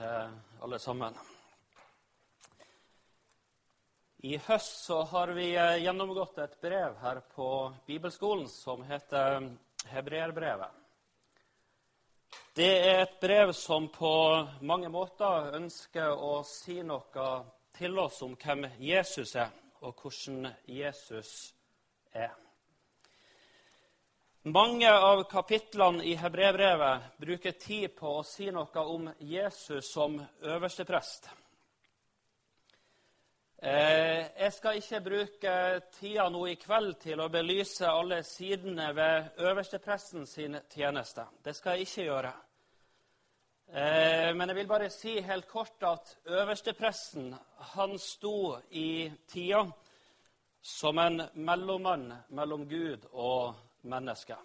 til alle sammen. I høst så har vi eh, gjennomgått et brev her på bibelskolen som heter Hebreerbrevet. Det er et brev som på mange måter ønsker å si noe til oss om hvem Jesus er, og hvordan Jesus er. Mange av kapitlene i Hebrebrevet bruker tid på å si noe om Jesus som øversteprest. prest. jeg skal ikke bruke tida nå i kveld til å belyse alle sidene ved øverstepresten sin tjeneste. Det skal jeg ikke gjøre. Eh, men jeg vil bare si helt kort at øverstepresten han sto i tida som en mellommann mellom Gud og menneske.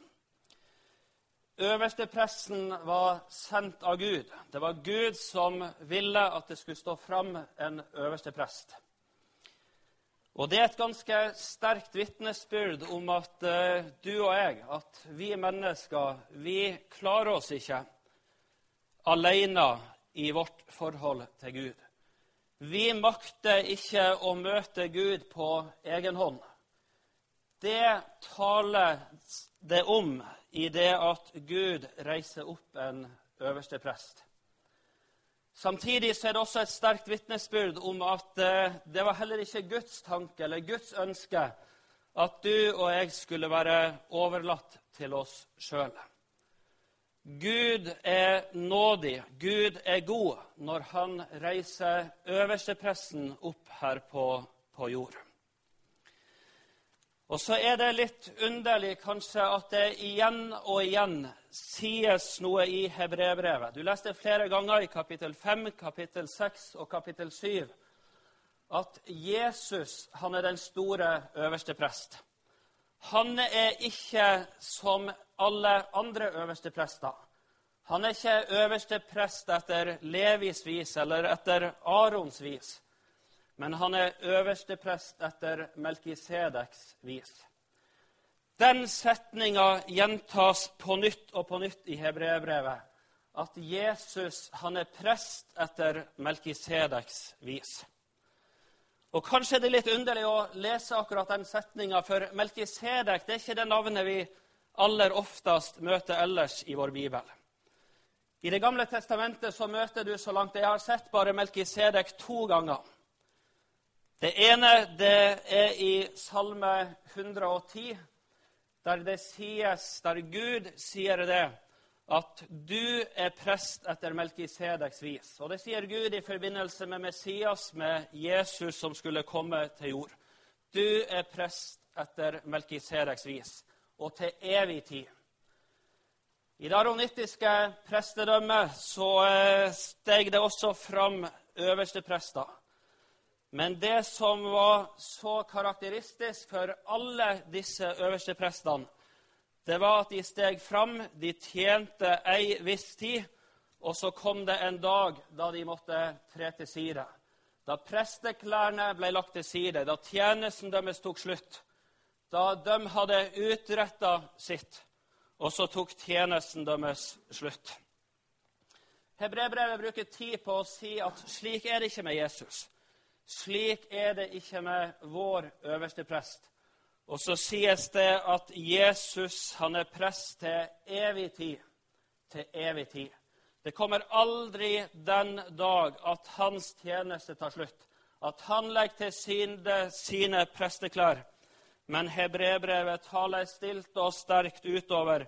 Øverstepresten var sendt av Gud. Det var Gud som ville at det skulle stå fram en øverste prest. Og Det er et ganske sterkt vitnesbyrd om at uh, du og jeg, at vi mennesker, vi klarer oss ikke alene i vårt forhold til Gud. Vi makter ikke å møte Gud på egen hånd det taler det om i det at Gud reiser opp en øverste prest. Samtidig er det også et sterkt vitnesbyrd om at eh, det var heller ikke Guds tanke eller Guds ønske at du og jeg skulle være overlatt til oss sjøl. Gud er nådig, Gud er god, når han reiser øverstepresten opp her på, på jord. Og så er det litt underlig kanskje at det igjen og igjen sies noe i hebreerbrevet. Du leste flere ganger i kapittel 5, kapittel 6 og kapittel 7 at Jesus han er den store øverste prest. Han er ikke som alle andre øverste prester. Han er ikke øverste prest etter Levis vis eller etter Arons vis men han er øverste prest etter Melkisedeks vis. Den setninga gjentas på nytt og på nytt i hebreerbrevet. At Jesus han er prest etter Melkisedeks vis. Og Kanskje det er litt underlig å lese akkurat den setninga, for Melkisedek det er ikke det navnet vi aller oftest møter ellers i vår bibel. I Det gamle testamentet så møter du så langt jeg har sett, bare Melkisedek to ganger. Det ene det er i Salme 110, der det sies, der Gud sier det, at du er prest etter Melkisedeks vis. Og det sier Gud i forbindelse med Messias, med Jesus som skulle komme til jord. Du er prest etter Melkisedeks vis, og til evig tid. I det aronittiske prestedømmet så eh, steg det også fram øverste prester. Men det som var så karakteristisk for alle disse øverste prestene, det var at de steg fram, de tjente ei viss tid, og så kom det en dag da de måtte tre til side. Da presteklærne ble lagt til side, da tjenesten deres tok slutt, da de hadde utretta sitt, og så tok tjenesten deres slutt. Hebrebrevet bruker tid på å si at slik er det ikke med Jesus. Slik er det ikke med vår øverste prest. Og så sies det at Jesus han er prest til evig tid. Til evig tid. Det kommer aldri den dag at hans tjeneste tar slutt, at han legger til side sine presteklær. Men hebrebrevet taler stilt og sterkt utover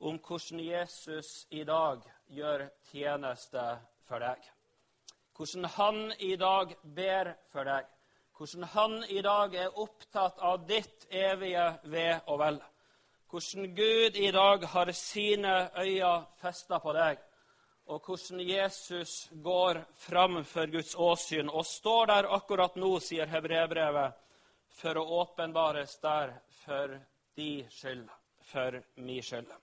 om hvordan Jesus i dag gjør tjeneste for deg. Hvordan han i dag ber for deg. Hvordan han i dag er opptatt av ditt evige ve og vel. Hvordan Gud i dag har sine øyne festa på deg. Og hvordan Jesus går fram for Guds åsyn og står der akkurat nå, sier hebreerbrevet, for å åpenbares der for de skyld, for mi skyld.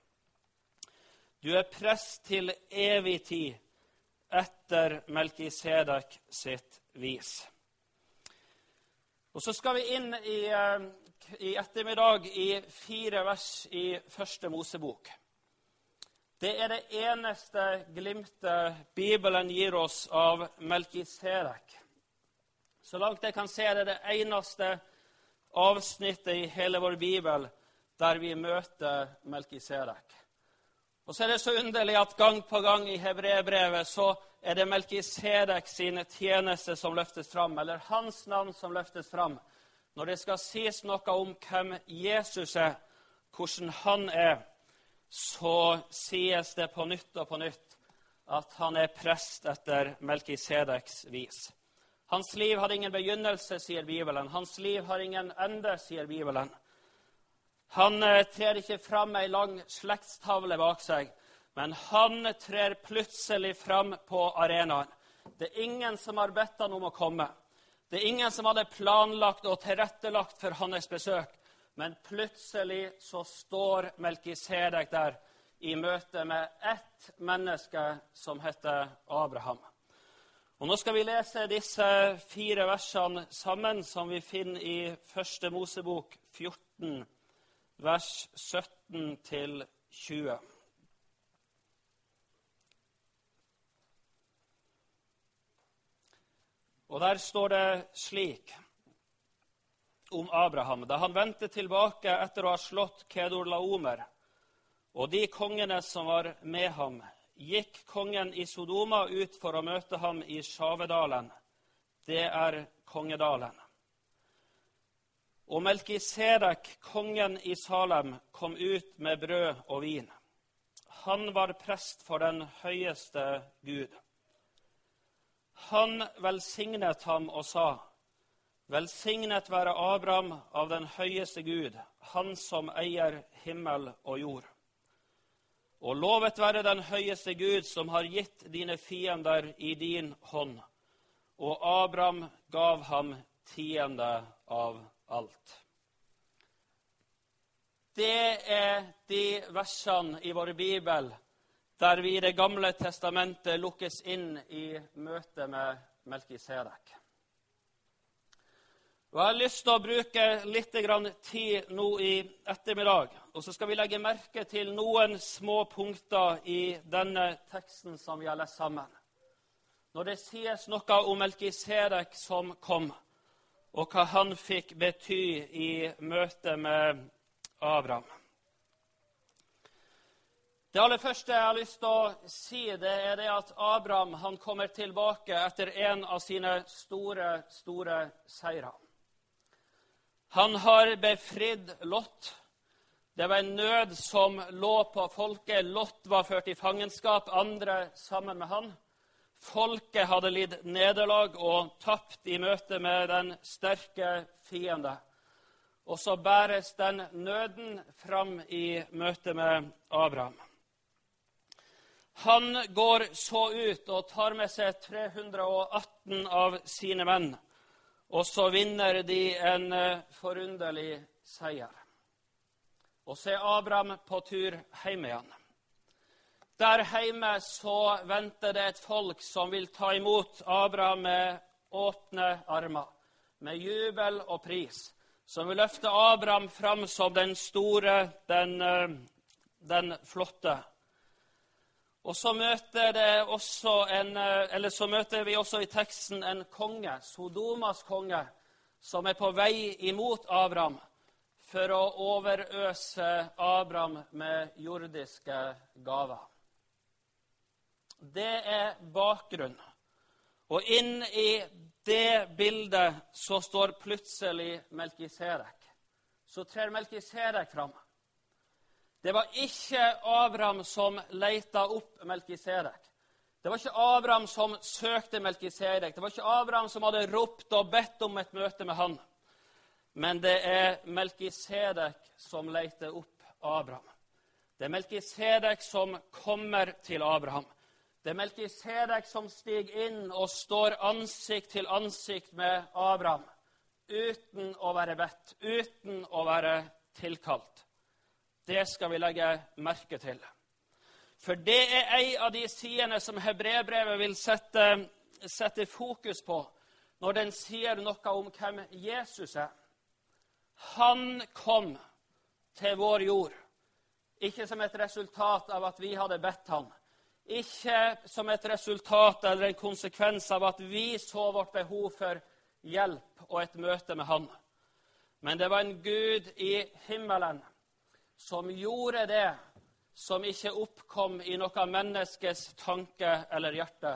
Du er prest til evig tid etter Melkisedek sitt vis. Og Så skal vi inn i, eh, i ettermiddag i fire vers i Første Mosebok. Det er det eneste glimtet Bibelen gir oss av Melkisedek. Så langt jeg kan se, det er det eneste avsnittet i hele vår bibel der vi møter Melkisedek. Og så er det så underlig at gang på gang i hebreerbrevet så er det Melkisedek sine tjenester som løftes fram, eller hans navn som løftes fram, når det skal sies noe om hvem Jesus er, hvordan han er, så sies det på nytt og på nytt at han er prest etter Melkisedeks vis. Hans liv har ingen begynnelse, sier Bibelen. Hans liv har ingen ende, sier Bibelen. Han eh, trer ikke fram med ei lang slektstavle bak seg, men han trer plutselig fram på arenaen. Det er ingen som har bedt han om å komme. Det er ingen som hadde planlagt og tilrettelagt for hans besøk. Men plutselig så står Melkisedek der i møte med ett menneske som heter Abraham. Og Nå skal vi lese disse fire versene sammen, som vi finner i Første Mosebok 14, vers 17 20. Og der står det slik om Abraham da han vendte tilbake etter å ha slått Kedor Laomer og de kongene som var med ham gikk kongen i Sodoma ut for å møte ham i Sjavedalen. Det er Kongedalen. Og Melkisedek, kongen i Salem, kom ut med brød og vin. Han var prest for den høyeste Gud. Han velsignet ham og sa:" Velsignet være Abraham av den høyeste Gud, han som eier himmel og jord. Og lovet være den høyeste Gud, som har gitt dine fiender i din hånd. Og Abraham gav ham tiende av alt. Det er de versene i vår bibel der vi i Det gamle testamentet lukkes inn i møte med Melkisedek. Og Jeg har lyst til å bruke litt tid nå i ettermiddag. Og så skal vi legge merke til noen små punkter i denne teksten som vi har lest sammen. Når det sies noe om Melkisedek som kom, og hva han fikk bety i møte med Abraham. Det aller første jeg har lyst til å si, det er det at Abraham han kommer tilbake etter en av sine store, store seire. Han har befridd Lot. Det var en nød som lå på folket. Lot var ført i fangenskap, andre sammen med han. Folket hadde lidd nederlag og tapt i møte med den sterke fiende. Og så bæres den nøden fram i møte med Abraham. Han går så ut og tar med seg 318 av sine menn og så vinner de en eh, forunderlig seier. Og så er Abraham på tur hjem igjen. Der hjemme så venter det et folk som vil ta imot Abraham med åpne armer, med jubel og pris. Som vil løfte Abraham fram som den store, den, eh, den flotte. Og så møter, en, eh, så møter, vi også i teksten en konge, Sodomas konge, som er på vei imot Abraham for å overøse Abraham med jordiske gaver. Det er bakgrunnen. Og inn i det bildet så står plutselig Melkisedek. Så trer Melkisedek fram. Det var ikke Abraham som leita opp Melkisedek. Det var ikke Abraham som søkte Melkisedek. Det var ikke Abraham som hadde ropt og bedt om et møte med han. Men det er Melkisedek som leiter opp Abraham. Det er Melkisedek som kommer til Abraham. Det er Melkisedek som stiger inn og står ansikt til ansikt med Abraham uten å være bedt, uten å være tilkalt. Det skal vi legge merke til. For det er ei av de sidene som hebreerbrevet vil sette, sette fokus på når den sier noe om hvem Jesus er. Han kom til vår jord ikke som et resultat av at vi hadde bedt han. Ikke som et resultat eller en konsekvens av at vi så vårt behov for hjelp og et møte med han. Men det var en Gud i himmelen som gjorde det som ikke oppkom i noe menneskes tanke eller hjerte.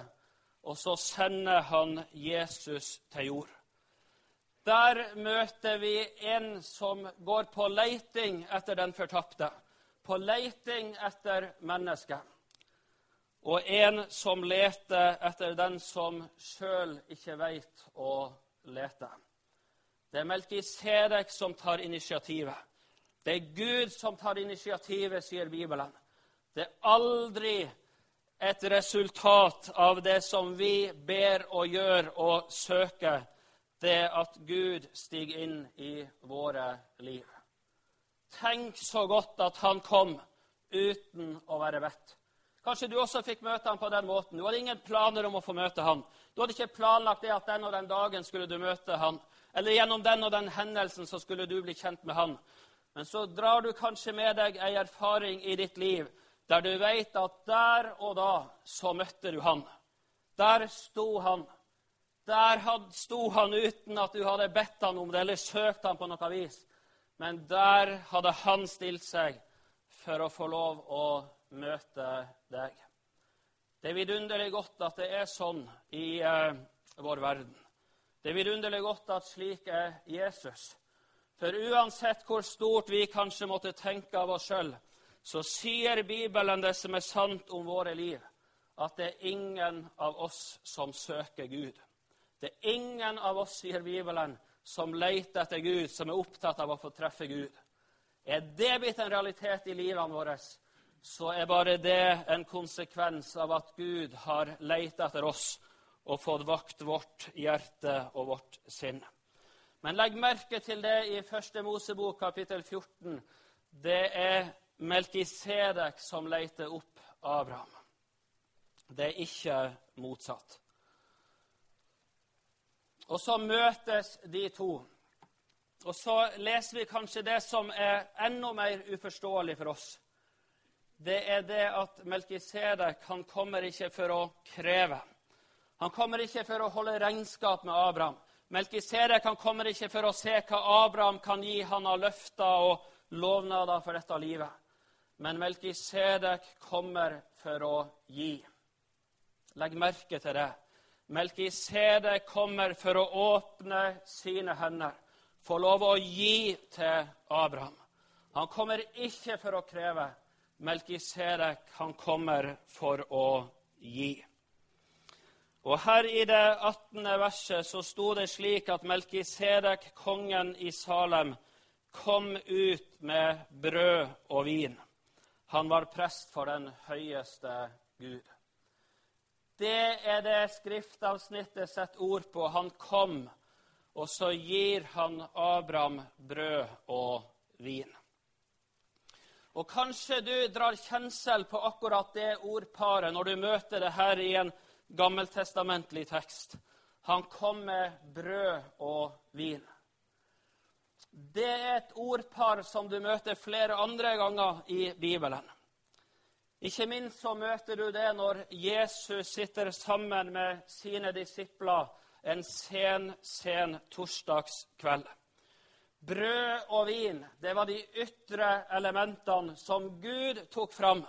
Og så sender han Jesus til jord. Der møter vi en som går på leiting etter den fortapte, på leiting etter mennesket. Og en som leter etter den som sjøl ikke veit å lete. Det er Melkisedek som tar initiativet. Det er Gud som tar initiativet, sier Bibelen. Det er aldri et resultat av det som vi ber og gjør og søker det at Gud stiger inn i våre liv. Tenk så godt at han kom uten å være bedt. Kanskje du også fikk møte ham på den måten. Du hadde ingen planer om å få møte ham. Du hadde ikke planlagt det at den og den dagen skulle du møte ham. Eller gjennom den og den hendelsen så skulle du bli kjent med ham. Men så drar du kanskje med deg ei erfaring i ditt liv der du vet at der og da så møtte du han. Der sto han. Der sto han uten at du hadde bedt han om det eller søkt han på noe vis. Men der hadde han stilt seg for å få lov å møte deg. Det er vidunderlig godt at det er sånn i uh, vår verden. Det er vidunderlig godt at slik er Jesus. For uansett hvor stort vi kanskje måtte tenke av oss sjøl, så sier Bibelen det som er sant om våre liv, at det er ingen av oss som søker Gud. Det er ingen av oss, sier Bibelen, som leter etter Gud, som er opptatt av å få treffe Gud. Er det blitt en realitet i livene våre, så er bare det en konsekvens av at Gud har leita etter oss og fått vakt vårt hjerte og vårt sinn. Men legg merke til det i 1. Mosebok kapittel 14. Det er Melkisedek som leter opp Abraham. Det er ikke motsatt. Og så møtes de to. Og så leser vi kanskje det som er enda mer uforståelig for oss. Det er det at Melkisedek han kommer ikke for å kreve. Han kommer ikke for å holde regnskap med Abraham. Melkisedek han kommer ikke for å se hva Abraham kan gi han av løfter og lovnader for dette livet. Men Melkisedek kommer for å gi. Legg merke til det. Melkisedek kommer for å åpne sine hender, få lov å gi til Abraham. Han kommer ikke for å kreve. Melkisedek, han kommer for å gi. Og her i det 18. verset så sto det slik at Melkisedek, kongen i Salem, kom ut med brød og vin. Han var prest for den høyeste Gud. Det er det skriftavsnittet setter ord på. Han kom, og så gir han Abraham brød og vin. Og Kanskje du drar kjensel på akkurat det ordparet når du møter det her i en gammeltestamentlig tekst. Han kom med brød og vin. Det er et ordpar som du møter flere andre ganger i Bibelen. Ikke minst så møter du det når Jesus sitter sammen med sine disipler en sen, sen torsdagskveld. Brød og vin det var de ytre elementene som Gud tok fram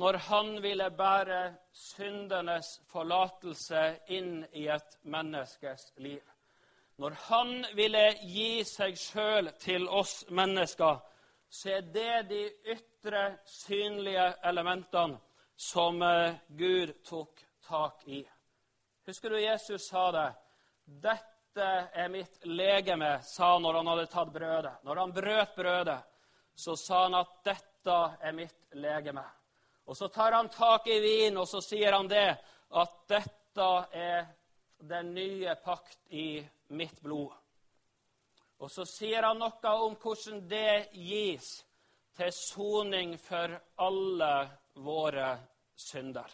når han ville bære syndenes forlatelse inn i et menneskes liv. Når han ville gi seg sjøl til oss mennesker, så er det de ytre, synlige elementene som eh, Gud tok tak i. Husker du Jesus sa det? 'Dette er mitt legeme', sa han når han hadde tatt brødet. Når han brøt brødet, så sa han at 'dette er mitt legeme'. Og så tar han tak i vin, og så sier han det, at 'dette er den nye pakt i mitt blod'. Og så sier han noe om hvordan det gis til soning for alle våre synder.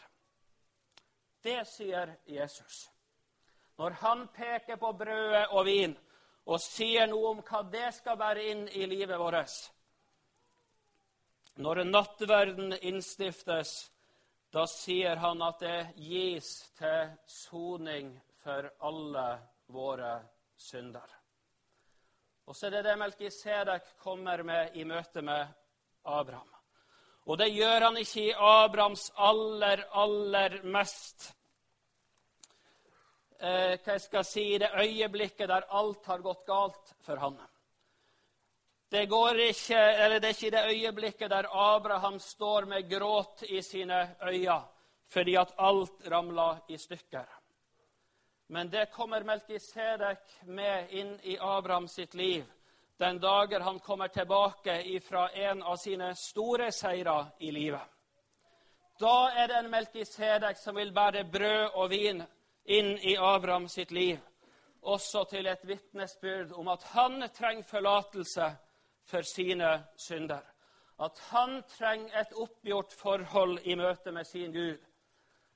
Det sier Jesus. Når han peker på brødet og vin og sier noe om hva det skal være inn i livet vårt, Når nattverden innstiftes, da sier han at det gis til soning for alle våre synder. Og så er det det Melkisedek kommer med i møte med Abraham. Og det gjør han ikke i Abrahams aller, aller mest eh, hva jeg skal si, det øyeblikket der alt har gått galt for han. Det, ikke, det er ikke det øyeblikket der Abraham står med gråt i sine øyne fordi at alt ramla i stykker. Men det kommer Melkisedek med inn i Abraham sitt liv den dagen han kommer tilbake fra en av sine store seirer i livet. Da er det en Melkisedek som vil bære brød og vin inn i Abraham sitt liv, også til et vitnesbyrd om at han trenger forlatelse for sine synder. At han trenger et oppgjort forhold i møte med sin Gud.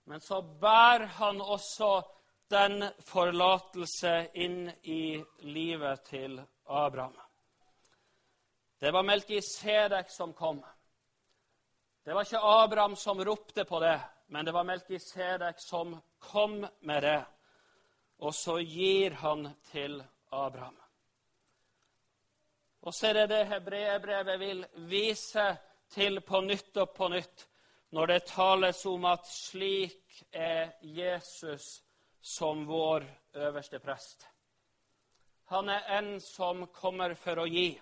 Men så bærer han også den forlatelse inn i livet til Abraham. Det var Melkisedek som kom. Det var ikke Abraham som ropte på det, men det var Melkisedek som kom med det. Og så gir han til Abraham. Og så er det det hebreerbrevet vil vise til på nytt og på nytt når det tales om at slik er Jesus som vår øverste prest. Han er en som kommer for å gi.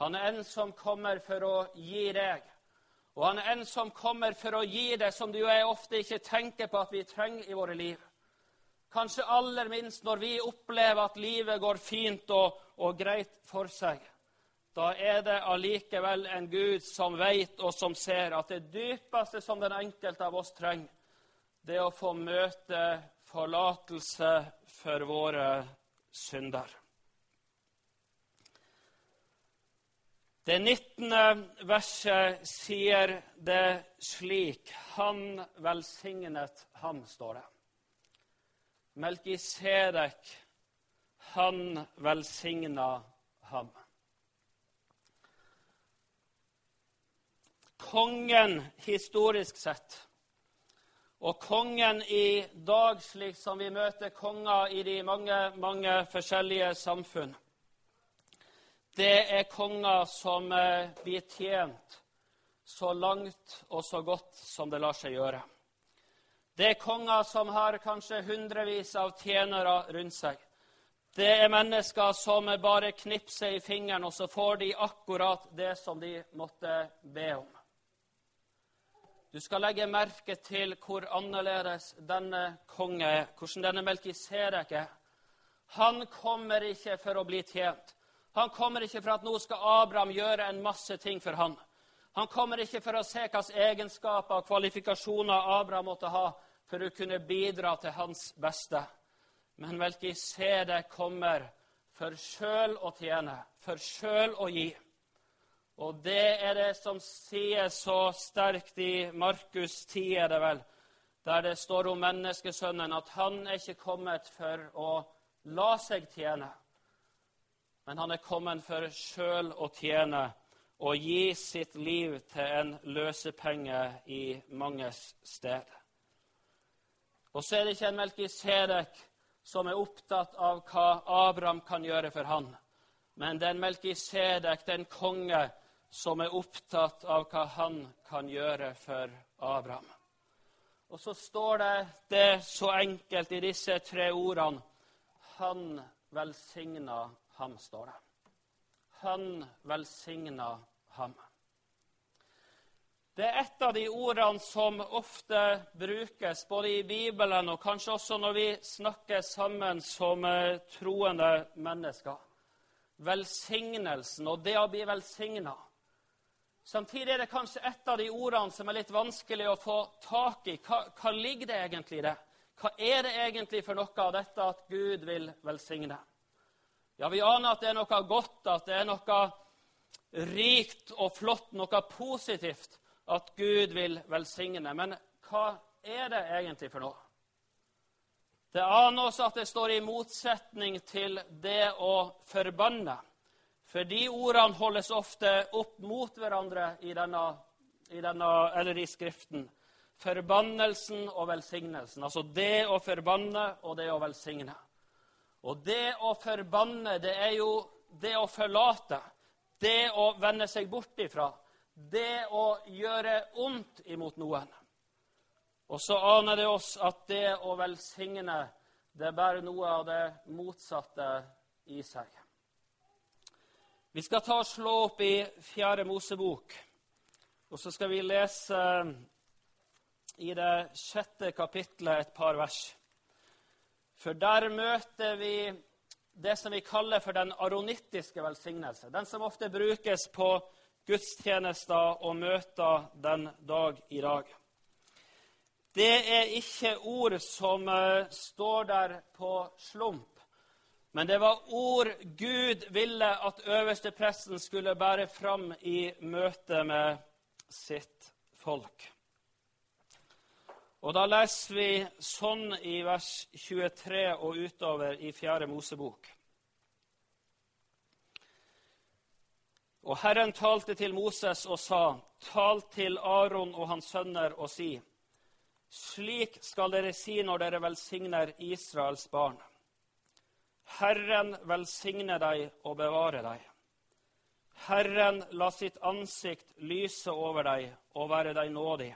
Han er en som kommer for å gi deg. Og han er en som kommer for å gi det som du og jeg ofte ikke tenker på at vi trenger i våre liv. Kanskje aller minst når vi opplever at livet går fint og, og greit for seg. Da er det allikevel en Gud som vet og som ser at det dypeste som den enkelte av oss trenger, det er å få møte forlatelse for våre synder. Det 19. verset sier det slik Han velsignet ham, står det. Melkisedek, han velsigna ham. Kongen historisk sett, og kongen i dag, slik som vi møter konger i de mange, mange forskjellige samfunn, det er konger som eh, blir tjent så langt og så godt som det lar seg gjøre. Det er konger som har kanskje hundrevis av tjenere rundt seg. Det er mennesker som bare knipser i fingeren, og så får de akkurat det som de måtte be om. Du skal legge merke til hvor annerledes denne konge er, hvordan denne Melkisedek er. Han kommer ikke for å bli tjent. Han kommer ikke for at nå skal Abraham gjøre en masse ting for han. Han kommer ikke for å se hvilke egenskaper og kvalifikasjoner Abraham måtte ha for å kunne bidra til hans beste. Men Melkisedek kommer for sjøl å tjene, for sjøl å gi. Og det er det som sies så sterkt i Markus 10, er det vel, der det står om menneskesønnen at han er ikke kommet for å la seg tjene, men han er kommet for sjøl å tjene og gi sitt liv til en løsepenge i manges sted. Og så er det ikke en Melkisedek som er opptatt av hva Abraham kan gjøre for han, men det er en Melkisedek, er konge, som er opptatt av hva han kan gjøre for Abraham. Og så står det det så enkelt i disse tre ordene Han velsigna ham, står det. Han velsigna ham. Det er et av de ordene som ofte brukes både i Bibelen og kanskje også når vi snakker sammen som eh, troende mennesker. Velsignelsen og det å bli velsigna. Samtidig er det kanskje et av de ordene som er litt vanskelig å få tak i. Hva, hva ligger det egentlig i det? Hva er det egentlig for noe av dette at Gud vil velsigne? Ja, Vi aner at det er noe godt, at det er noe rikt og flott, noe positivt at Gud vil velsigne. Men hva er det egentlig for noe? Det aner oss at det står i motsetning til det å forbanne. For de ordene holdes ofte opp mot hverandre i, denne, i, denne, i Skriften. Forbannelsen og velsignelsen. Altså det å forbanne og det å velsigne. Og det å forbanne, det er jo det å forlate. Det å vende seg bort ifra. Det å gjøre ondt imot noen. Og så aner det oss at det å velsigne, det bærer noe av det motsatte i seg. Vi skal ta og slå opp i Fjerde Mosebok, og så skal vi lese i det sjette kapitlet et par vers. For der møter vi det som vi kaller for den aronittiske velsignelse. Den som ofte brukes på gudstjenester og møter den dag i dag. Det er ikke ord som uh, står der på slump, men det var ord Gud ville at øverstepresten skulle bære fram i møte med sitt folk. Og Da leser vi sånn i vers 23 og utover i 4. Mosebok. Og Herren talte til Moses og sa, Tal til Aron og hans sønner og si:" Slik skal dere si når dere velsigner Israels barn. Herren velsigne deg og bevare deg. Herren la sitt ansikt lyse over deg og være deg nådig.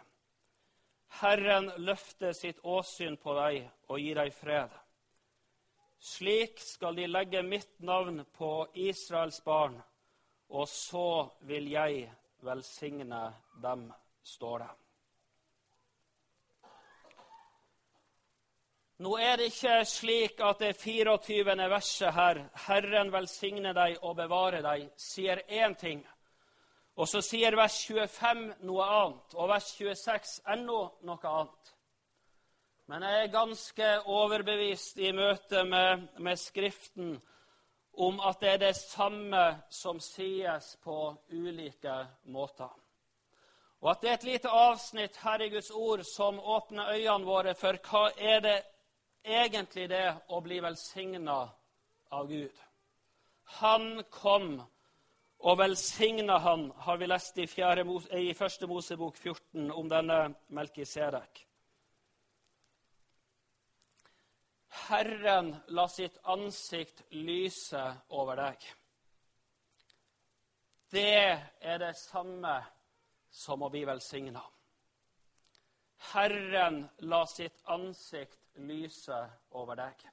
Herren løfter sitt åsyn på deg og gir deg fred. Slik skal de legge mitt navn på Israels barn, og så vil jeg velsigne dem, står det. Nå er det ikke slik at det 24. verset her, 'Herren velsigne deg og bevare deg', sier én ting. Og så sier vers 25 noe annet, og vers 26 enda noe annet. Men jeg er ganske overbevist i møte med, med Skriften om at det er det samme som sies på ulike måter. Og at det er et lite avsnitt her i Guds ord som åpner øynene våre for hva er det egentlig det å bli velsigna av Gud. Han kom og velsigna han, har vi lest i, mose, i første Mosebok 14 om denne Melkisedek. Herren la sitt ansikt lyse over deg. Det er det samme som å bli velsigna. Herren la sitt ansikt lyse over deg.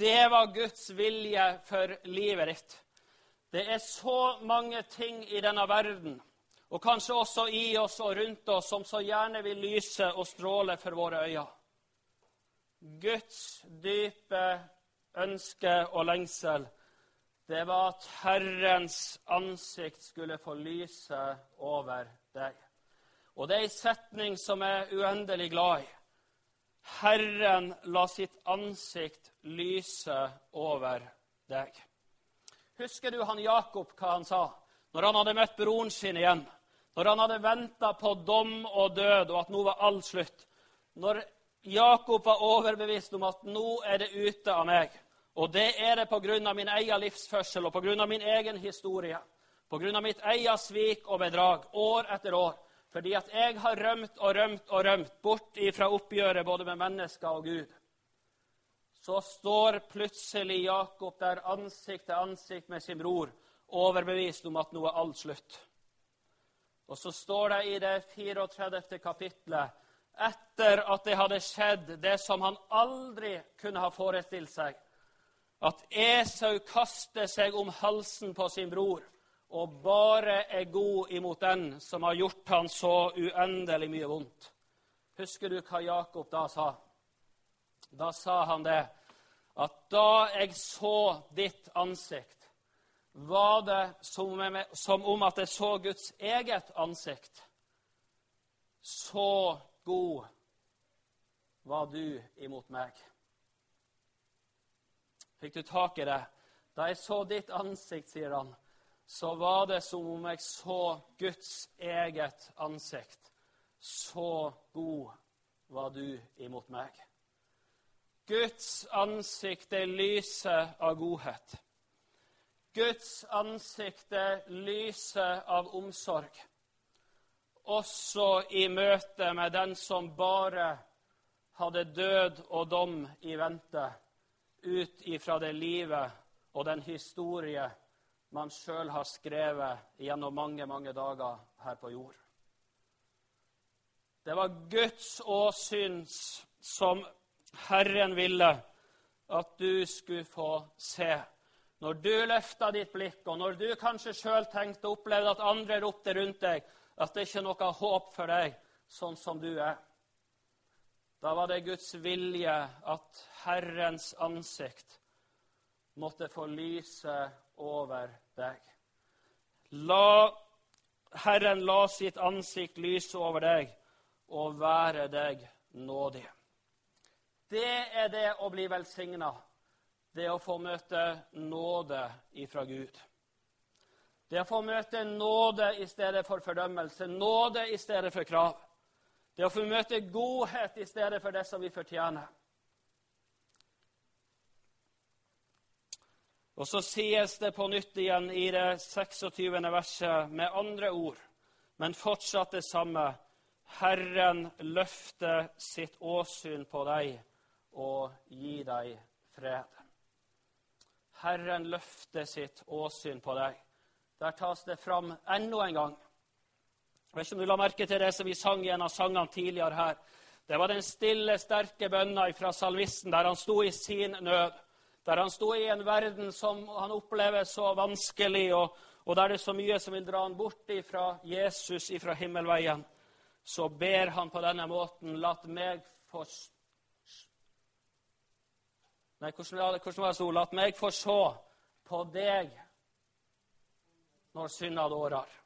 Det var Guds vilje for livet ditt. Det er så mange ting i denne verden, og kanskje også i oss og rundt oss, som så gjerne vil lyse og stråle for våre øyne. Guds dype ønske og lengsel, det var at Herrens ansikt skulle få lyse over deg. Og det er ei setning som jeg er uendelig glad i. Herren la sitt ansikt lyse over deg. Husker du han Jakob, hva han sa når han hadde møtt broren sin igjen? Når han hadde venta på dom og død, og at nå var all slutt? Når Jakob var overbevist om at nå er det ute av meg, og det er det pga. min egen livsførsel og pga. min egen historie, pga. mitt eget svik og bedrag år etter år, fordi at jeg har rømt og rømt og rømt bort ifra oppgjøret både med mennesker og Gud. Så står plutselig Jakob der ansikt til ansikt med sin bror, overbevist om at nå er alt slutt. Og så står det i det 34. kapitlet, etter at det hadde skjedd, det som han aldri kunne ha forestilt seg, at Esau kaster seg om halsen på sin bror og bare er god imot den som har gjort han så uendelig mye vondt. Husker du hva Jakob da sa? Da sa han det at da jeg så ditt ansikt, var det som, om at jeg så Guds eget ansikt. Så god var du imot meg. Fikk du tak i det? Da jeg så ditt ansikt, sier han, så var det som om jeg så Guds eget ansikt. Så god var du imot meg. Guds ansikt er lyset av godhet. Guds ansikt er lyset av omsorg, også i møte med den som bare hadde død og dom i vente, ut ifra det livet og den historie man sjøl har skrevet gjennom mange, mange dager her på jord. Det var Guds åsyn som Herren ville at du skulle få se. Når du løfta ditt blikk, og når du kanskje sjøl tenkte og opplevde at andre ropte rundt deg at det ikke er noe håp for deg sånn som du er, da var det Guds vilje at Herrens ansikt måtte få lyse over deg. La Herren la sitt ansikt lyse over deg og være deg nådig. Det er det å bli velsigna det å få møte nåde ifra Gud. Det å få møte nåde i stedet for fordømmelse, nåde i stedet for krav. Det å få møte godhet i stedet for det som vi fortjener. Og så sies det på nytt igjen i det 26. verset med andre ord, men fortsatt det samme. Herren løfter sitt åsyn på deg og gi deg fred. Herren løfter sitt åsyn på deg. Der tas det fram enda en gang. Jeg vet ikke om du la merke til det som vi sang i en av sangene tidligere her. Det var den stille, sterke bønna fra salmisten der han sto i sin nød. Der han sto i en verden som han opplever så vanskelig, og, og der det er så mye som vil dra han bort fra Jesus, fra himmelveien. Så ber han på denne måten, la meg få Nei, hvordan, hvordan var det sto? La meg få se på deg når synda dårer.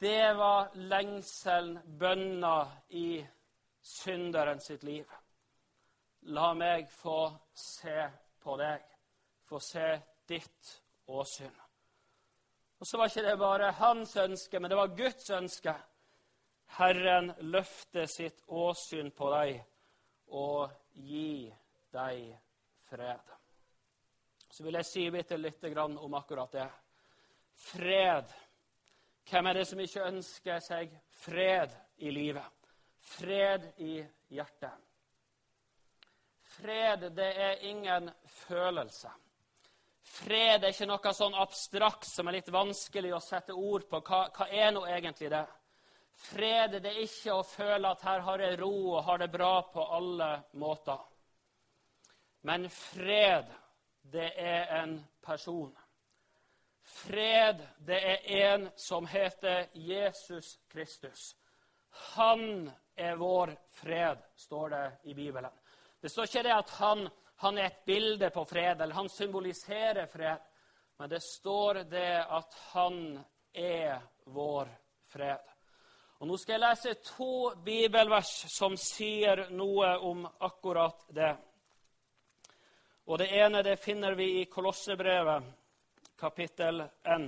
Det var lengselen, bønna i synderen sitt liv. La meg få se på deg, få se ditt åsyn. Og så var ikke det bare hans ønske, men det var Guds ønske. Herren løfter sitt åsyn på deg og gi deg fred. Så vil jeg si bitte lite grann om akkurat det. Fred. Hvem er det som ikke ønsker seg fred i livet? Fred i hjertet. Fred, det er ingen følelse. Fred er ikke noe sånn abstrakt som er litt vanskelig å sette ord på. Hva, hva er nå egentlig det? Fred det er ikke å føle at her har jeg ro og har det bra på alle måter. Men fred, det er en person. Fred, det er en som heter Jesus Kristus. Han er vår fred, står det i Bibelen. Det står ikke det at han, han er et bilde på fred, eller han symboliserer fred. Men det står det at han er vår fred. Og Nå skal jeg lese to bibelvers som sier noe om akkurat det. Og Det ene det finner vi i Kolossebrevet, kapittel 1.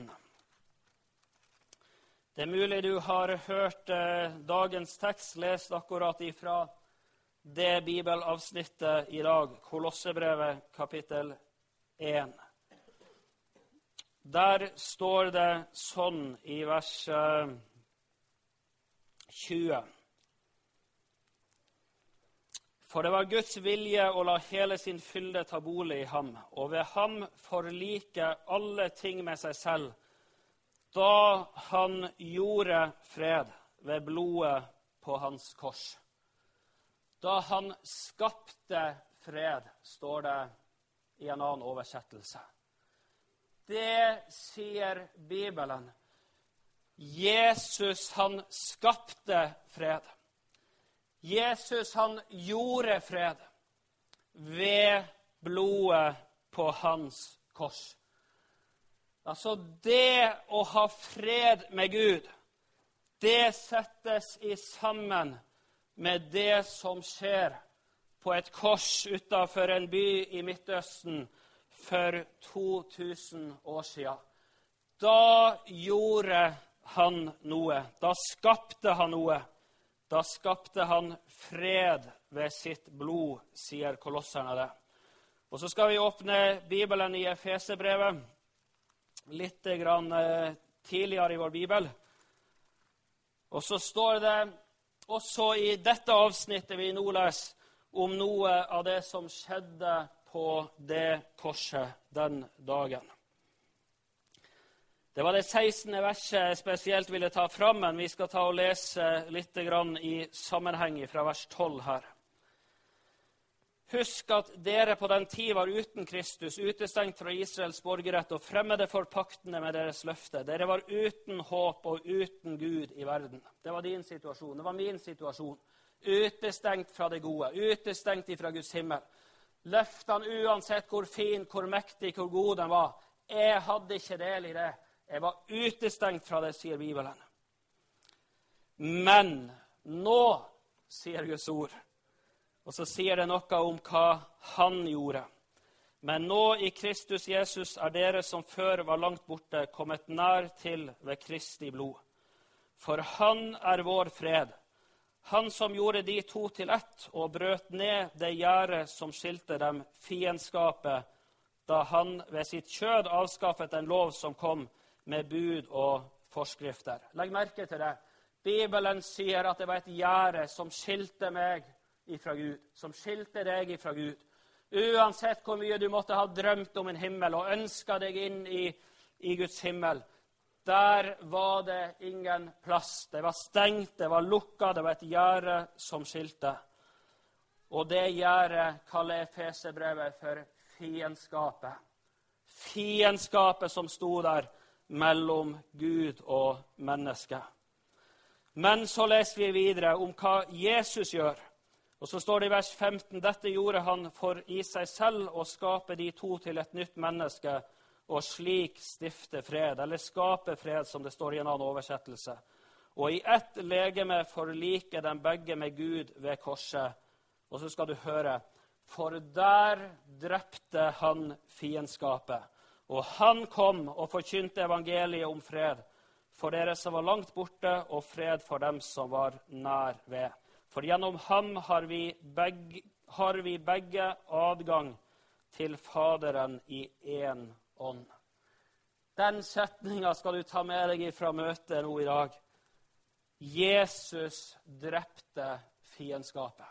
Det er mulig du har hørt eh, dagens tekst lest akkurat ifra det bibelavsnittet i dag, Kolossebrevet, kapittel 1. Der står det sånn i vers eh, 20. For det var Guds vilje å la hele sin fylde ta bolig i ham, og ved ham forlike alle ting med seg selv, da han gjorde fred ved blodet på hans kors. Da han skapte fred, står det i en annen oversettelse. Det sier Bibelen Jesus, han skapte fred. Jesus, han gjorde fred ved blodet på hans kors. Altså, det å ha fred med Gud, det settes i sammen med det som skjer på et kors utafor en by i Midtøsten for 2000 år siden. Da gjorde han noe. Da skapte han noe. Da skapte han fred ved sitt blod, sier kolosserne det. Og så skal vi åpne Bibelen i Efesebrevet litt grann, eh, tidligere i vår bibel. Og så står det også i dette avsnittet vi nå leser, om noe av det som skjedde på det korset den dagen. Det var det 16. verset jeg spesielt ville ta fram, men vi skal ta og lese litt i sammenheng fra vers 12 her. Husk at dere på den tid var uten Kristus, utestengt fra Israels borgerrett og fremmede for paktene med deres løfte. Dere var uten håp og uten Gud i verden. Det var din situasjon. Det var min situasjon. Utestengt fra det gode, utestengt fra Guds himmel. Løftene, uansett hvor fin, hvor mektig, hvor god den var, jeg hadde ikke del i det. Jeg var utestengt fra det, sier Bibelen. Men nå, sier Guds ord, og så sier det noe om hva han gjorde. Men nå i Kristus Jesus er dere som før var langt borte, kommet nær til ved Kristi blod. For han er vår fred, han som gjorde de to til ett og brøt ned det gjerdet som skilte dem, fiendskapet, da han ved sitt kjød avskaffet en lov som kom med bud og forskrifter. Legg merke til det. Bibelen sier at det var et gjerde som skilte meg ifra Gud, som skilte deg ifra Gud. Uansett hvor mye du måtte ha drømt om en himmel og ønska deg inn i, i Guds himmel, der var det ingen plass. Det var stengt, det var lukka, det var et gjerde som skilte. Og det gjerdet kaller Efeserbrevet for fiendskapet. Fiendskapet som sto der mellom Gud og mennesket. Men så leser vi videre om hva Jesus gjør. Og Så står det i vers 15.: Dette gjorde han for i seg selv å skape de to til et nytt menneske, og slik stifte fred, eller skape fred, som det står i en annen oversettelse. Og i ett legeme forlike dem begge med Gud ved korset. Og så skal du høre For der drepte han fiendskapet. Og han kom og forkynte evangeliet om fred for dere som var langt borte, og fred for dem som var nær ved. For gjennom ham har vi begge, har vi begge adgang til Faderen i én ånd. Den setninga skal du ta med deg fra møtet nå i dag. Jesus drepte fiendskapet.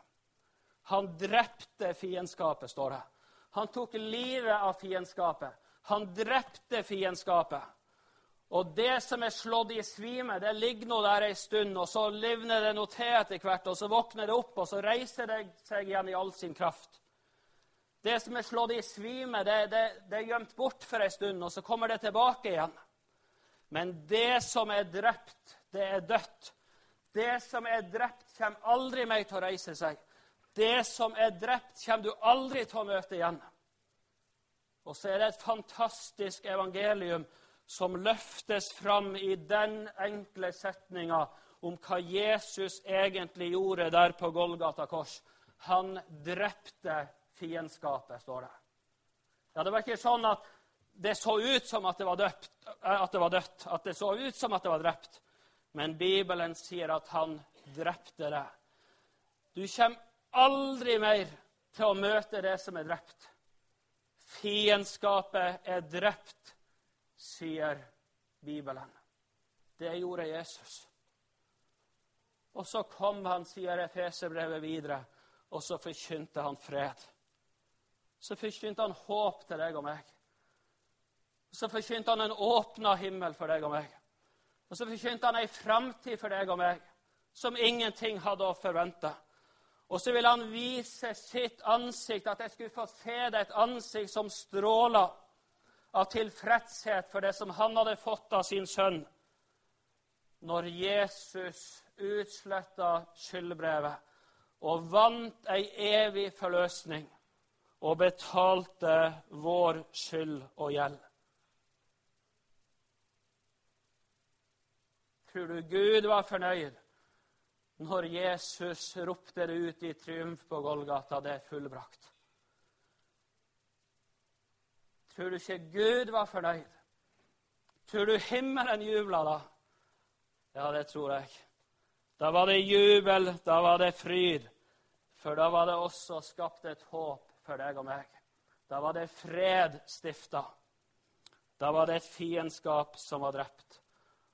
Han drepte fiendskapet, står det. Han tok livet av fiendskapet. Han drepte fiendskapet. Og det som er slått i svime, det ligger nå der ei stund, og så livner det noe til etter hvert, og så våkner det opp, og så reiser det seg igjen i all sin kraft. Det som er slått i svime, det, det, det er gjemt bort for ei stund, og så kommer det tilbake igjen. Men det som er drept, det er dødt. Det som er drept, kommer aldri mer til å reise seg. Det som er drept, kommer du aldri til å møte igjen. Og så er det et fantastisk evangelium som løftes fram i den enkle setninga om hva Jesus egentlig gjorde der på Golgata kors. Han drepte fiendskapet, står det. Ja, Det var ikke sånn at det så ut som at det var, døpt, at det var dødt, at det så ut som at det var drept. Men Bibelen sier at han drepte det. Du kommer aldri mer til å møte det som er drept. Fiendskapet er drept, sier Bibelen. Det gjorde Jesus. Og så kom han, sier Efeserbrevet videre, og så forkynte han fred. Så forkynte han håp til deg og meg. Så forkynte han en åpna himmel for deg og meg. Og så forkynte han ei framtid for deg og meg som ingenting hadde å forvente. Og så ville han vise sitt ansikt, at jeg skulle få se deg et ansikt som stråler av tilfredshet for det som han hadde fått av sin sønn. Når Jesus utsletta skyldbrevet og vant ei evig forløsning og betalte vår skyld og gjeld. Tror du Gud var fornøyd når Jesus ropte det ut i triumf på Golgata det er fullbrakt. Tror du ikke Gud var fornøyd? Tror du himmelen jubla da? Ja, det tror jeg. Da var det jubel, da var det fryd. For da var det også skapt et håp for deg og meg. Da var det fred stifta. Da var det et fiendskap som var drept.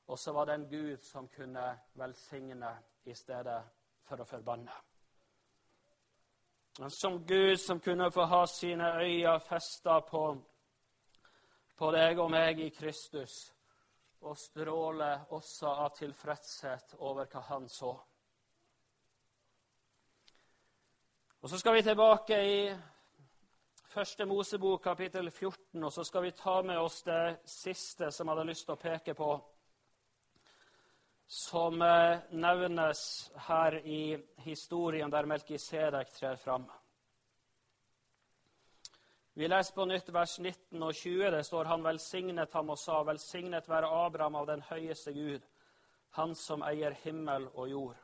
Og så var det en Gud som kunne velsigne i stedet for å forbanne. En som Gud som kunne få ha sine øyne festa på, på deg og meg i Kristus, og stråle også av tilfredshet over hva han så. Og Så skal vi tilbake i Første Mosebok, kapittel 14, og så skal vi ta med oss det siste som jeg hadde lyst til å peke på, som eh, nevnes her i historien der Melkisedek trer fram. Vi leser på nytt vers 19 og 20. Det står han velsignet ham og sa, velsignet være Abraham av den høyeste Gud, han som eier himmel og jord.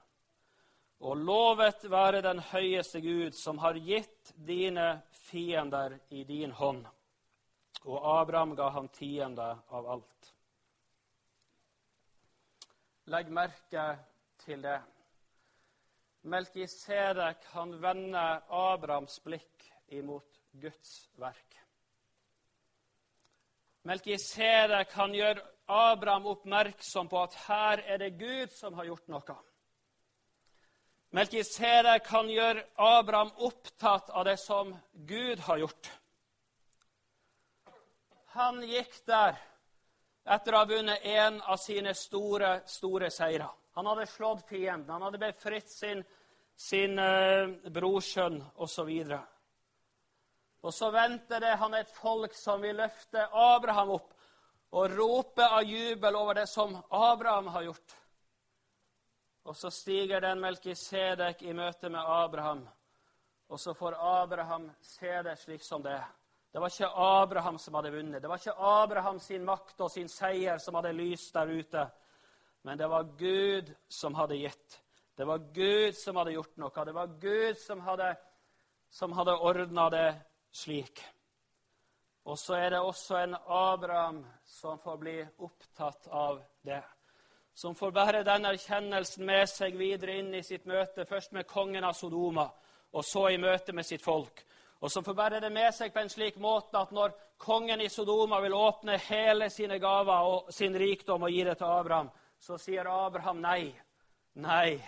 Og lovet være den høyeste Gud, som har gitt dine fiender i din hånd. Og Abraham ga han tiende av alt. Legg merke til det. Melkisedek han vender Abrahams blikk imot Guds verk. Melkisedek han gjør Abraham oppmerksom på at her er det Gud som har gjort noe. Melkisedek kan gjøre Abraham opptatt av det som Gud har gjort. Han gikk der etter å ha vunnet en av sine store, store seirer. Han hadde slått fienden, han hadde befridd sin, sin uh, brorsønn osv. Og, så venter det han et folk som vil løfte Abraham opp og rope av jubel over det som Abraham har gjort. Og så stiger den Melkisedek i møte med Abraham, og så får Abraham se det slik som det er. Det var ikke Abraham som hadde vunnet. Det var ikke Abraham sin makt og sin seier som hadde lyst der ute. Men det var Gud som hadde gitt. Det var Gud som hadde gjort noe. Det var Gud som hadde, som hadde ordna det slik. Og så er det også en Abraham som får bli opptatt av det som får bære den erkjennelsen med seg videre inn i sitt møte, først med kongen av Sodoma, og så i møte med sitt folk. Og som får bære det med seg på en slik måte at når kongen i Sodoma vil åpne hele sine gaver og sin rikdom og gi det til Abraham, så sier Abraham nei. Nei,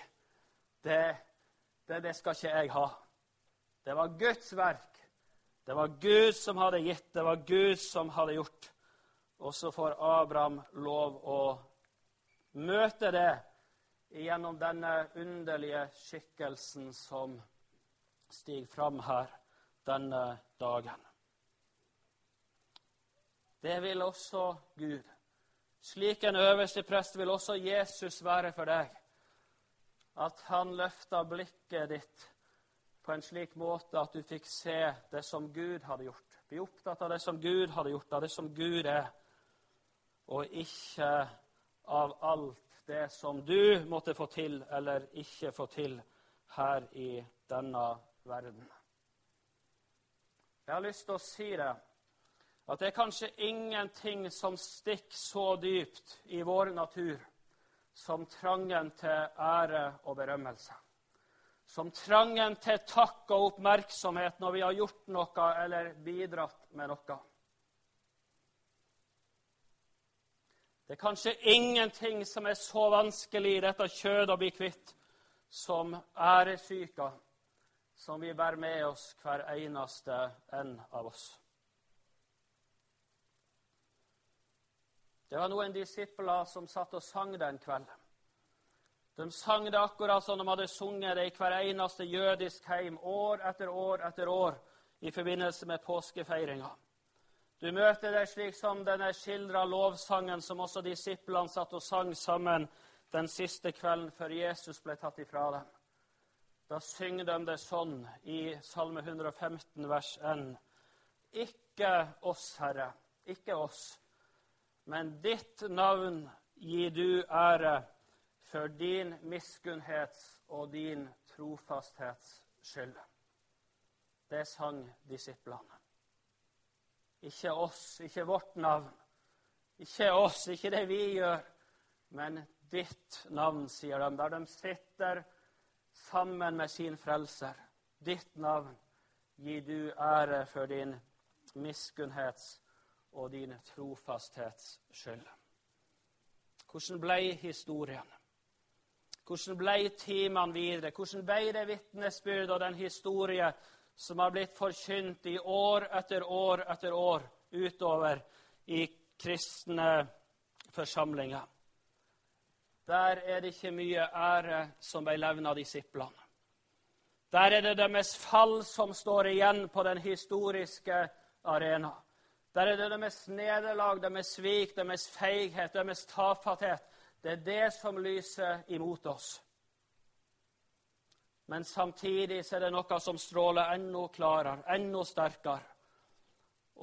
det, det, det skal ikke jeg ha. Det var Guds verk. Det var Gud som hadde gitt, det var Gud som hadde gjort. Og så får Abraham lov å møte det gjennom denne underlige skikkelsen som stiger fram her denne dagen. Det vil også Gud. Slik en øverste prest vil også Jesus være for deg. At han løfter blikket ditt på en slik måte at du fikk se det som Gud hadde gjort. Bli opptatt av det som Gud hadde gjort, av det som Gud er, og ikke av alt det som du måtte få til eller ikke få til her i denne verden. Jeg har lyst til å si det, at det er kanskje ingenting som stikker så dypt i vår natur som trangen til ære og berømmelse. Som trangen til takk og oppmerksomhet når vi har gjort noe eller bidratt med noe. Det er kanskje ingenting som er så vanskelig i dette kjødet å bli kvitt som æresyka som vi bærer med oss hver eneste en av oss. Det var noen disipler som satt og sang den kvelden. De sang det akkurat som de hadde sunget det i hver eneste jødisk heim år etter år etter år i forbindelse med påskefeiringa. Du møter det slik som denne skildra lovsangen som også disiplene satt og sang sammen den siste kvelden før Jesus ble tatt ifra dem. Da synger de det sånn i Salme 115, vers 1. Ikke oss, Herre, ikke oss, men ditt navn gir du ære for din miskunnhets og din trofasthets skyld. Det sang disiplene. Ikke oss, ikke vårt navn. Ikke oss, ikke det vi gjør, men ditt navn, sier de, der de sitter sammen med sin frelser. Ditt navn gir du ære for din miskunnhets og din trofasthets skyld. Hvordan ble historien? Hvordan ble timene videre? Hvordan ble det vitnesbyrd og den historie som har blitt forkynt i år etter år etter år utover i kristne forsamlinger? Der er det ikke mye ære som ble levna disiplene. Der er det deres fall som står igjen på den historiske arena. Der er det deres nederlag, deres svik, deres feighet, deres tafatthet det er det som lyser imot oss. Men samtidig er det noe som stråler enda klarere, enda sterkere.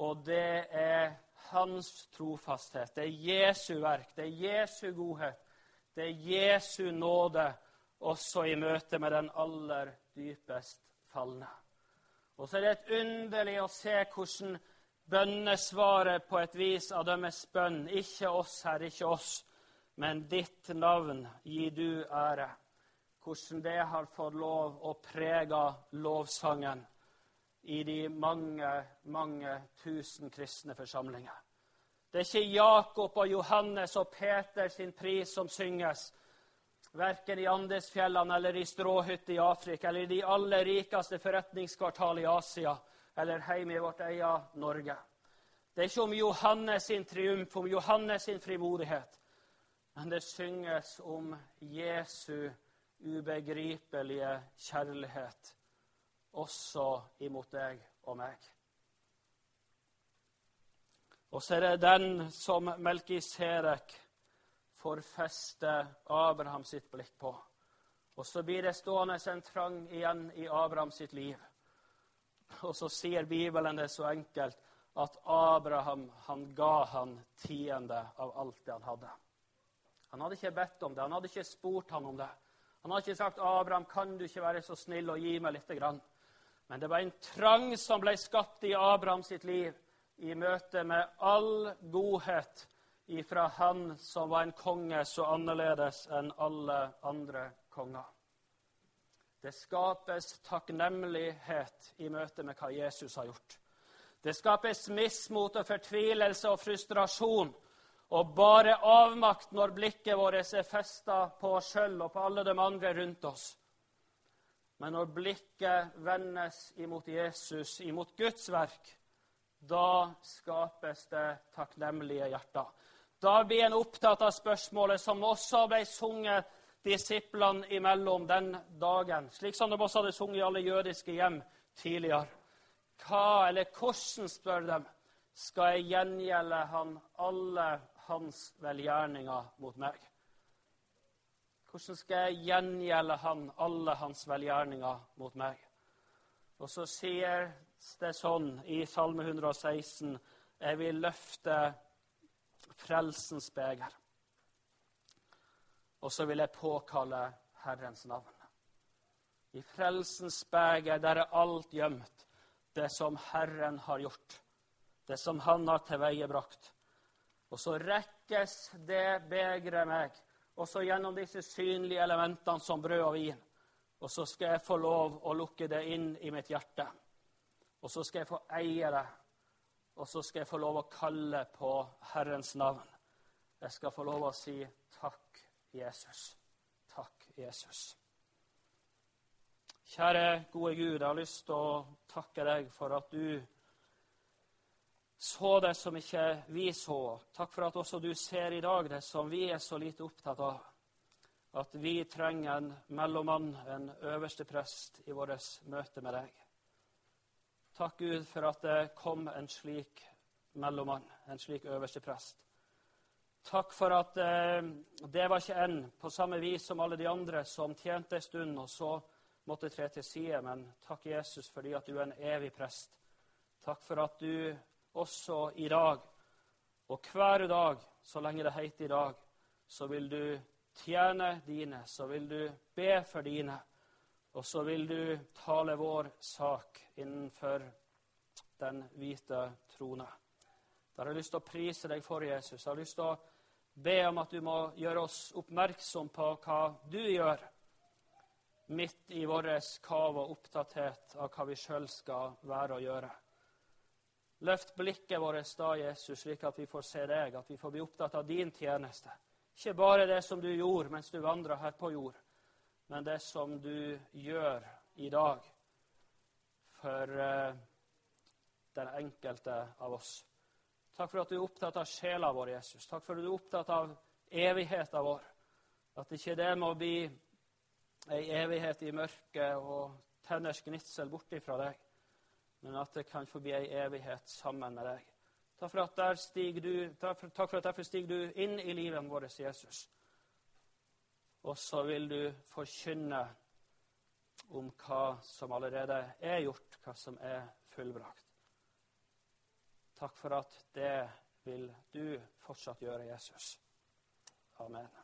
Og det er hans trofasthet. Det er Jesu verk, det er Jesu godhet, det er Jesu nåde også i møte med den aller dypest falne. Og så er det et underlig å se hvordan bønnesvaret på et vis av deres bønn Ikke oss, Herre, ikke oss men ditt navn gir du ære. Hvordan det har fått lov å prege lovsangen i de mange, mange tusen kristne forsamlinger. Det er ikke Jakob og Johannes og Peter sin pris som synges, verken i Andesfjellene eller i stråhytter i Afrika eller i de aller rikeste forretningskvartal i Asia eller hjemme i vårt eget Norge. Det er ikke om Johannes sin triumf, om Johannes sin frimodighet. Men det synges om Jesu ubegripelige kjærlighet også imot deg og meg. Og så er det den som Melkiserek får feste Abraham sitt blikk på. Og så blir det stående en trang igjen i Abraham sitt liv. Og så sier Bibelen det så enkelt at Abraham han ga han tiende av alt det han hadde. Han hadde ikke bedt om det, han hadde ikke spurt han om det. Han hadde ikke sagt 'Abraham, kan du ikke være så snill og gi meg lite grann?' Men det var en trang som ble skapt i Abraham sitt liv i møte med all godhet ifra han som var en konge så annerledes enn alle andre konger. Det skapes takknemlighet i møte med hva Jesus har gjort. Det skapes mismot og fortvilelse og frustrasjon og bare avmakt når blikket vårt er festa på oss sjøl og på alle de andre rundt oss. Men når blikket vendes imot Jesus, imot Guds verk, da skapes det takknemlige hjerter. Da blir en opptatt av spørsmålet som også ble sunget disiplene imellom den dagen, slik som de også hadde sunget i alle jødiske hjem tidligere. Hva, eller hvordan, spør de, skal jeg gjengjelde han alle hans velgjerninger mot meg? Hvordan skal jeg gjengjelde han alle hans velgjerninger mot meg? Og så sier det sånn i Salme 116.: Jeg vil løfte frelsens beger. Og så vil jeg påkalle Herrens navn. I frelsens beger, der er alt gjemt, det som Herren har gjort, det som Han har tilveiebrakt. Og så rekkes det begeret meg, også gjennom disse synlige elementene som brød og vin. Og så skal jeg få lov å lukke det inn i mitt hjerte. Og så skal jeg få eie det. Og så skal jeg få lov å kalle på Herrens navn. Jeg skal få lov å si takk, Jesus. Takk, Jesus. Kjære gode Gud, jeg har lyst til å takke deg for at du så det som ikke vi så. Takk for at også du ser i dag det som vi er så lite opptatt av. At vi trenger en mellommann, en øverste prest, i vårt møte med deg. Takk, Gud, for at det kom en slik mellommann, en slik øverste prest. Takk for at eh, det var ikke en på samme vis som alle de andre som tjente en stund og så måtte tre til side, men takk, Jesus, fordi at du er en evig prest. Takk for at du også i dag. Og hver dag, så lenge det heter i dag, så vil du tjene dine, så vil du be for dine, og så vil du tale vår sak innenfor den hvite trone. Da har jeg lyst til å prise deg for Jesus. Jeg har lyst til å be om at du må gjøre oss oppmerksom på hva du gjør midt i vår kav og opptatthet av hva vi sjøl skal være og gjøre. Løft blikket vårt da, Jesus, slik at vi får se deg, at vi får bli opptatt av din tjeneste. Ikke bare det som du gjorde mens du vandra her på jord, men det som du gjør i dag for uh, den enkelte av oss. Takk for at du er opptatt av sjela vår, Jesus. Takk for at du er opptatt av evigheten vår. At ikke det må bli ei evighet i mørket og tenners gnitsel borti fra deg, men at det kan forbi ei evighet sammen med deg. Takk for at, der stiger du, takk for at derfor stiger du inn i livet vårt, Jesus. Og så vil du forkynne om hva som allerede er gjort, hva som er fullbrakt. Takk for at det vil du fortsatt gjøre, Jesus. Amen.